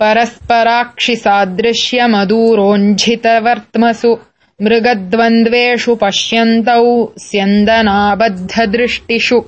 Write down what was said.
परस्पराक्षिसादृश्यमदूरोञ्झितवर्त्मसु मृगद्वन्द्वेषु पश्यन्तौ स्यन्दनाबद्धदृष्टिषु।